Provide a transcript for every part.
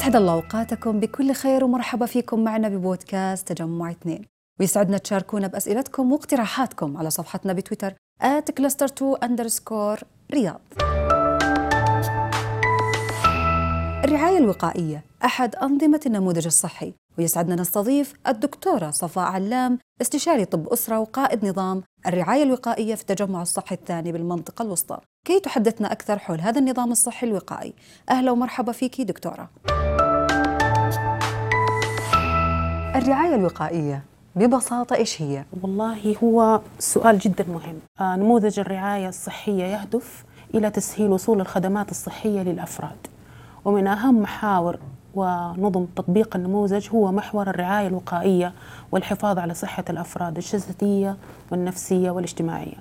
أسعد الله أوقاتكم بكل خير ومرحبا فيكم معنا ببودكاست تجمع اثنين. ويسعدنا تشاركونا بأسئلتكم واقتراحاتكم على صفحتنا بتويتر @cluster2 underscore رياض. الرعاية الوقائية أحد أنظمة النموذج الصحي. ويسعدنا نستضيف الدكتورة صفاء علام استشاري طب أسرة وقائد نظام الرعاية الوقائية في التجمع الصحي الثاني بالمنطقة الوسطى. كي تحدثنا أكثر حول هذا النظام الصحي الوقائي. أهلا ومرحبا فيك دكتورة. الرعاية الوقائية ببساطة إيش هي؟ والله هو سؤال جدا مهم. آه، نموذج الرعاية الصحية يهدف إلى تسهيل وصول الخدمات الصحية للأفراد. ومن أهم محاور ونظم تطبيق النموذج هو محور الرعاية الوقائية والحفاظ على صحة الأفراد الجسدية والنفسية والاجتماعية.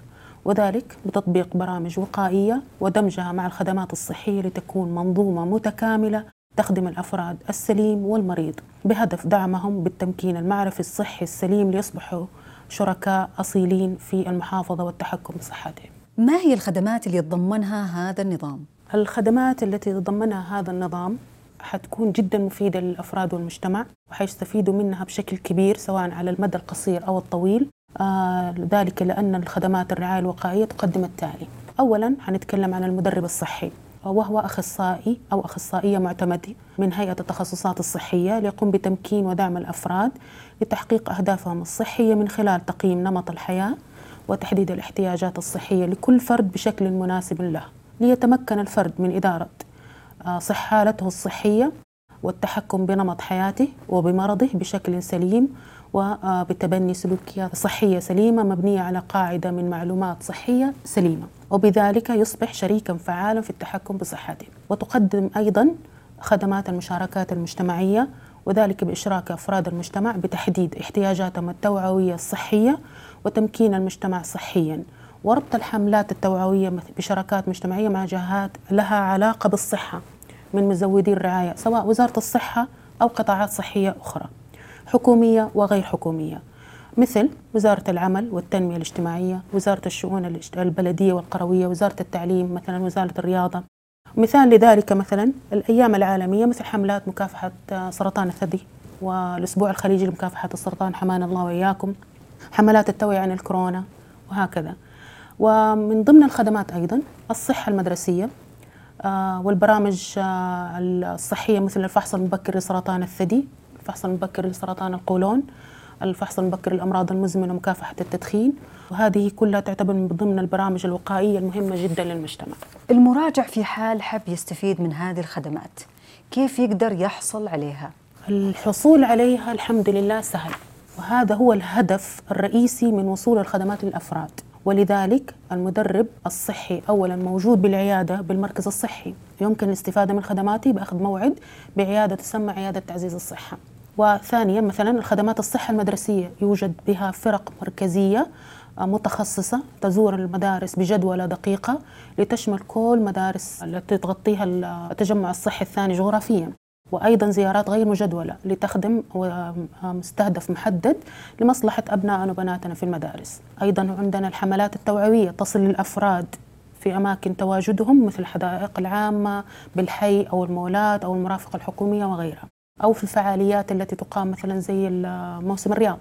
وذلك بتطبيق برامج وقائية ودمجها مع الخدمات الصحية لتكون منظومة متكاملة تخدم الأفراد السليم والمريض بهدف دعمهم بالتمكين المعرفي الصحي السليم ليصبحوا شركاء أصيلين في المحافظة والتحكم بصحتهم. ما هي الخدمات اللي يتضمنها هذا النظام؟ الخدمات التي يتضمنها هذا النظام حتكون جدا مفيدة للأفراد والمجتمع وحيستفيدوا منها بشكل كبير سواء على المدى القصير أو الطويل آه ذلك لأن الخدمات الرعاية الوقائية تقدم التالي أولا حنتكلم عن المدرب الصحي وهو أخصائي أو أخصائية معتمدة من هيئة التخصصات الصحية ليقوم بتمكين ودعم الأفراد لتحقيق أهدافهم الصحية من خلال تقييم نمط الحياة وتحديد الاحتياجات الصحية لكل فرد بشكل مناسب له ليتمكن الفرد من إدارة آه، صح حالته الصحية والتحكم بنمط حياته وبمرضه بشكل سليم وبتبني سلوكيات صحية سليمة مبنية على قاعدة من معلومات صحية سليمة. وبذلك يصبح شريكا فعالا في التحكم بصحته. وتقدم أيضا خدمات المشاركات المجتمعية وذلك بإشراك أفراد المجتمع بتحديد احتياجاتهم التوعوية الصحية وتمكين المجتمع صحيا. وربط الحملات التوعوية بشراكات مجتمعية مع جهات لها علاقة بالصحة من مزودي الرعاية سواء وزارة الصحة أو قطاعات صحية أخرى. حكومية وغير حكومية. مثل وزارة العمل والتنمية الاجتماعية وزارة الشؤون البلدية والقروية وزارة التعليم مثلا وزارة الرياضة. مثال لذلك مثلا الأيام العالمية مثل حملات مكافحة سرطان الثدي والأسبوع الخليجي لمكافحة السرطان حمانا الله وإياكم. حملات التوعية عن الكورونا وهكذا. ومن ضمن الخدمات أيضا الصحة المدرسية آه، والبرامج آه، الصحية مثل الفحص المبكر لسرطان الثدي. الفحص المبكر لسرطان القولون الفحص المبكر للأمراض المزمنة ومكافحة التدخين. وهذه كلها تعتبر من ضمن البرامج الوقائية المهمة جدا للمجتمع. المراجع في حال حب يستفيد من هذه الخدمات كيف يقدر يحصل عليها؟ الحصول عليها الحمد لله سهل وهذا هو الهدف الرئيسي من وصول الخدمات للأفراد. ولذلك المدرب الصحي اولا موجود بالعيادة بالمركز الصحي يمكن الاستفادة من خدماته بأخذ موعد بعيادة تسمى عيادة تعزيز الصحة. وثانيا مثلا الخدمات الصحه المدرسية يوجد بها فرق مركزية متخصصة تزور المدارس بجدولة دقيقة لتشمل كل مدارس التي تغطيها التجمع الصحي الثاني جغرافيا. وأيضا زيارات غير مجدولة لتخدم مستهدف محدد لمصلحة أبنائنا وبناتنا في المدارس. أيضا عندنا الحملات التوعوية تصل للأفراد في أماكن تواجدهم مثل الحدائق العامة بالحي أو المولات أو المرافق الحكومية وغيرها. أو في الفعاليات التي تقام مثلا زي موسم الرياض.